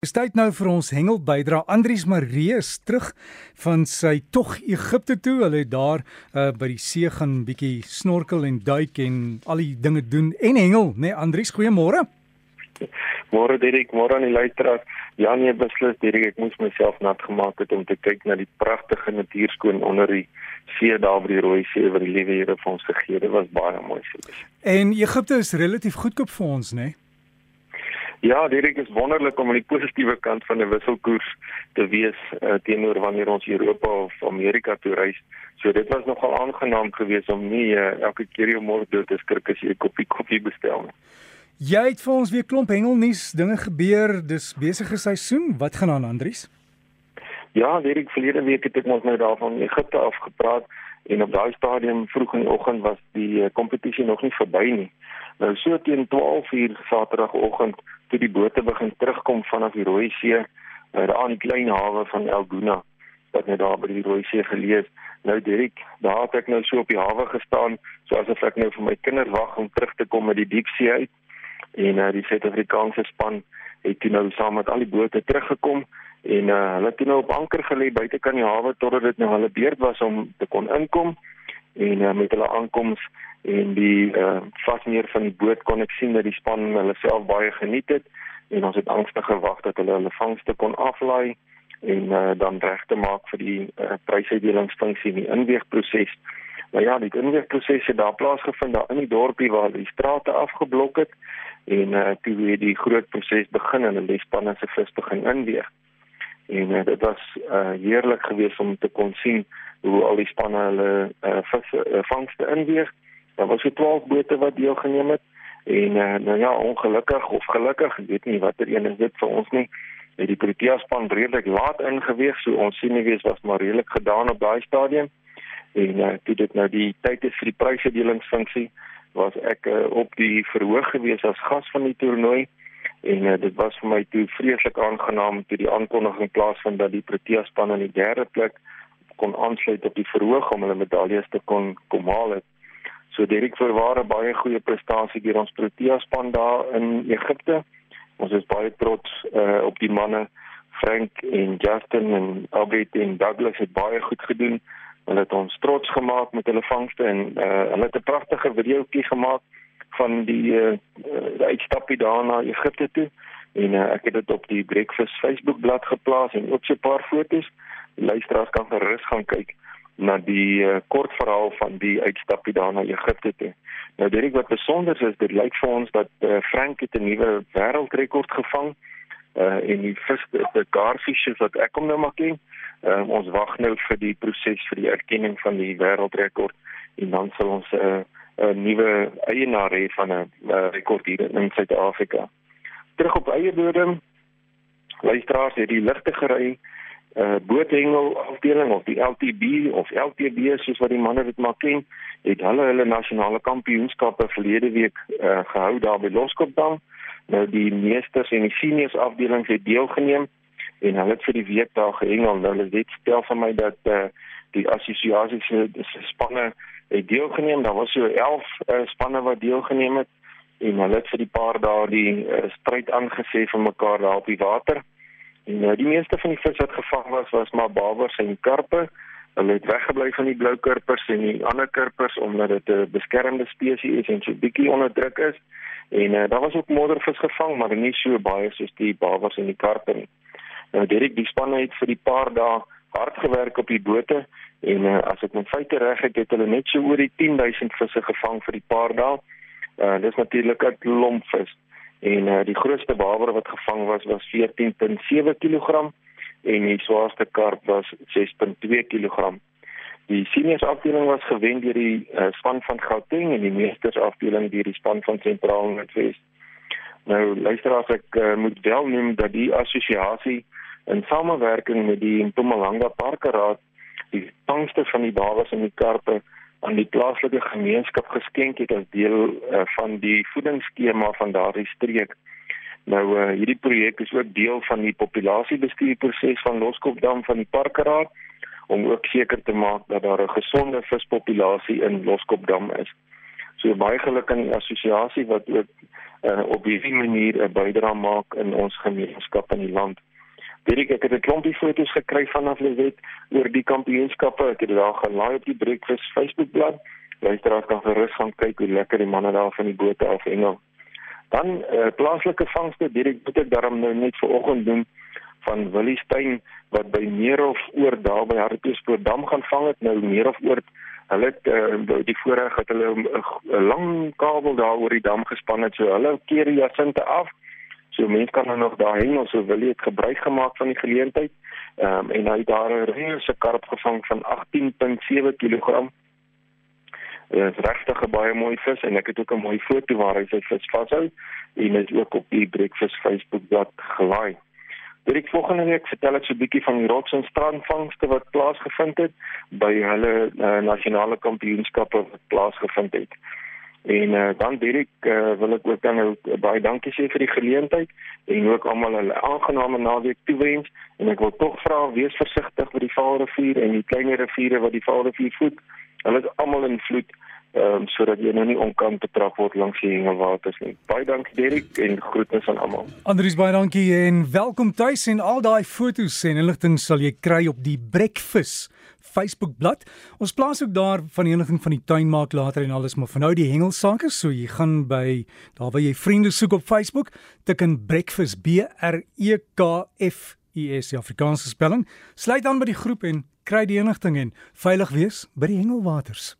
Dis tyd nou vir ons hengel bydra. Andries Marie is terug van sy tog Egipte toe. Hulle het daar uh, by die see gaan bietjie snorkel en duik en al die dinge doen en hengel, né nee, Andries? Goeiemôre. Môre Dirk, môre aan die luisteraars. Ja nee, beslis Dirk, ek moes myself nat gemaak het om te kyk na die pragtige natuurskoon onder die see daar by die Rooi See wat die liewe Here vir ons gegee het. Dit was baie mooi. En Egipte is relatief goedkoop vir ons, né? Nee? Ja, dit is wonderlik om aan die positiewe kant van 'n wisselkoers te wees uh, teenoor wanneer ons Europa of Amerika toe reis. So dit was nogal aangenaam geweest om nie uh, elke keer jou môre dood te skrik as jy 'n koppie koffie bestel nie. Jy het vir ons weer klomp hengelnuus, dinge gebeur, dis besige seisoen. Wat gaan aan, Andries? Ja, weet ek verlede week het ek mos nou daarvan Egipte afgepraat en op daai stadium vroeg in die oggend was die eh, kompetisie uh, nog nie verby nie. Nou so teen 12:00 Saterdagoggend toe die bote begin terugkom vanaf die Rooi See uh, daar aan die klein hawe van El Gouna wat net daar by die Rooi See gelees. Nou Dirk, daar het ek nou so op die hawe gestaan, soos of ek nou vir my kinders wag om terug te kom uit die diepsee uit. En uh, die Suid-Afrikaanse span het toe nou saam met al die bote teruggekom en uh, hulle het nou op anker gelê buite kan die hawe totdat dit nou hulle beurt was om te kon inkom en uh, met hulle aankoms en die uh, vasmeer van die boot kon ek sien dat die span hulle self baie geniet het en ons het angstig gewag dat hulle hulle vangste kon aflaai en uh, dan reg te maak vir die uh, prysuitdelingsfunksie in die inweegproses. Maar ja, die inweegproses het daar plaasgevind daar in die dorpie waar die strate afgeblok het en uh, toe het die groot proses begin en die spanne se vis begin inweeg. En uh, dit was uh, heerlik geweest om te kon sien hoe al die spanne hulle uh, uh, vangste inweeg. Daar was so 12 bote wat deelgeneem het en uh, nou ja, ongelukkig of gelukkig, ek weet nie watter een is dit vir ons nie. Het die Protea span redelik laat ingeweeg, so ons sien nie wees was maar redelik gedaan op daai stadium. En uh, toe dit nou die tyd is vir die prysuitdelingsfunksie, was ek uh, op die verhoog gewees as gas van die toernooi en uh, dit was vir my toe vreeslik aangenaam toe die aankondiging plaasvind dat die Protea span in die derde plek kon aansluit op die verhoog om hulle medaljes te kon kom haal het. So Derek verware baie goeie prestasie deur ons Protea span daar in Egipte. Ons is baie trots uh, op die manne Frank en Justin en Albert en Douglas het baie goed gedoen. Hulle het ons trots gemaak met hulle vangste en uh, hulle het 'n pragtige videoetjie gemaak van die uh, uitstappie daar na Egipte toe en uh, ek het dit op die Breakfast Facebook bladsy geplaas en ook so 'n paar foto's. Luisteraars kan gerus gaan kyk na die uh, kort verhaal van die uitstapie daar na Egipte toe. Nou dit wat besonder is, dit lyk vir ons dat uh, Frank het 'n nuwe wêreldrekord gevang uh en die vis die garfishes wat ek hom nou maar ken. Uh, ons wag nou vir die proses vir die erkenning van die wêreldrekord en dan sal ons 'n uh, 'n nuwe eienaar hê van 'n uh, rekord hier in Suid-Afrika. Terug op eie bodem. Luisteraars, het die ligte gery uh boothengel afdeling of die LTB of LTB soos wat die manne dit maar ken, het hulle hulle nasionale kampioenskappe verlede week uh gehou daar by Loskopdam. Nou die meesters en die seniors afdelings het deelgeneem en hulle het vir die week daar gehengel. Nou hulle het stel vir my dat uh die assosiasie se spanne het deelgeneem. Daar was so 11 uh, spanne wat deelgeneem het en hulle het vir die paar dae die uh, stryd aangesê vir mekaar daar op die water. En uh, die meeste van die vis wat gevang was was maar babers en karpe. Hulle het weggebly van die blou karpers en die ander karpers omdat dit 'n beskermde spesies is en so bietjie onder druk is. En uh, daar was ook moddervis gevang, maar nie so baie soos die babers en die karpe nie. Nou Derek, die spanne het vir die paar dae hard gewerk op die bote en uh, as ek my feite reg het, het hulle net so oor die 10000 visse gevang vir die paar dae. Uh, dis natuurlik 'n klomp vis en uh, die grootste baber wat gevang was was 14.7 kg en die swaarste karp was 6.2 kg. Die seniors afdeling was gewen deur die uh, span van Gauteng en die meesters afdeling deur die span van Sentraal Noordwes. Nou luister as ek uh, moet wel noem dat die assosiasie in samewerking met die Mpumalanga Parkeraad die vangste van die babas en die karpe aan die plaaslike gemeenskap geskenk het as deel uh, van die voedingsskema van daardie streek. Nou uh, hierdie projek is ook deel van die populasiebestuurproses van Loskopdam van die Parkeraad om ook seker te maak dat daar 'n gesonde vispopulasie in Loskopdam is. So baie geluk aan die assosiasie wat ook uh, op hierdie manier 'n bydrae maak in ons gemeenskap in die land. Direk ek het 'n klompie foto's gekry vanaf Lewet oor die kampioenskappe. Ek het dit daar gelaai op die Breakfast Facebookblad. Luisteraars kan gerus gaan kyk hoe lekker die manne daar van die bote af hengel. Dan uh, plaaslike vangste, direk moet ek daarom nou net vanoggend doen van Willie Steyn wat by Meerhof oor daar by Hartbeespoortdam gaan vang het nou Meerhof oor hulle het uh, die voorreg het hulle 'n lang kabel daar oor die dam gespan het so hulle keer die jasinte af so mense kan nou nog daar hang of so wil jy het gebruik gemaak van die geleentheid um, en hy daar 'n reuse karp gevang van 18.7 kg Dit is regtig 'n baie mooi vis en ek het ook 'n mooi foto waar hy sy vis vashou en dit ook op die Breakfast Facebook bladsy gelaai. Dit volgende week vertel ek so 'n bietjie van die rots en strandvangste wat plaasgevind het by hulle uh, nasionale kampioenskappe wat plaasgevind het. En uh, dan Dirk uh, wil ek ook dan nou baie dankie sê vir die geleentheid en ook almal 'n aangename naweek toewens en ek wil tog vra wees versigtig met die Vaalrivier en die kleiner riviere wat die Vaalrivier voed. Hulle is almal in vloed ehm um, sodat jy nou nie onkant betrap word langs die hengelwaters nie. Baie dankie Derek en groetnis aan almal. Andries baie dankie en welkom tuis en al daai foto's en inligting sal jy kry op die Breakfast Facebook bladsy. Ons plaas ook daar van die inligting van die tuin maak later en alles, maar vir nou die hengelsake, so jy gaan by daar waar jy vriende soek op Facebook, tik in Breakfast B R E K F I S die Afrikaanse spelling. Sluit aan by die groep en kry die inligting en veilig wees by die hengelwaters.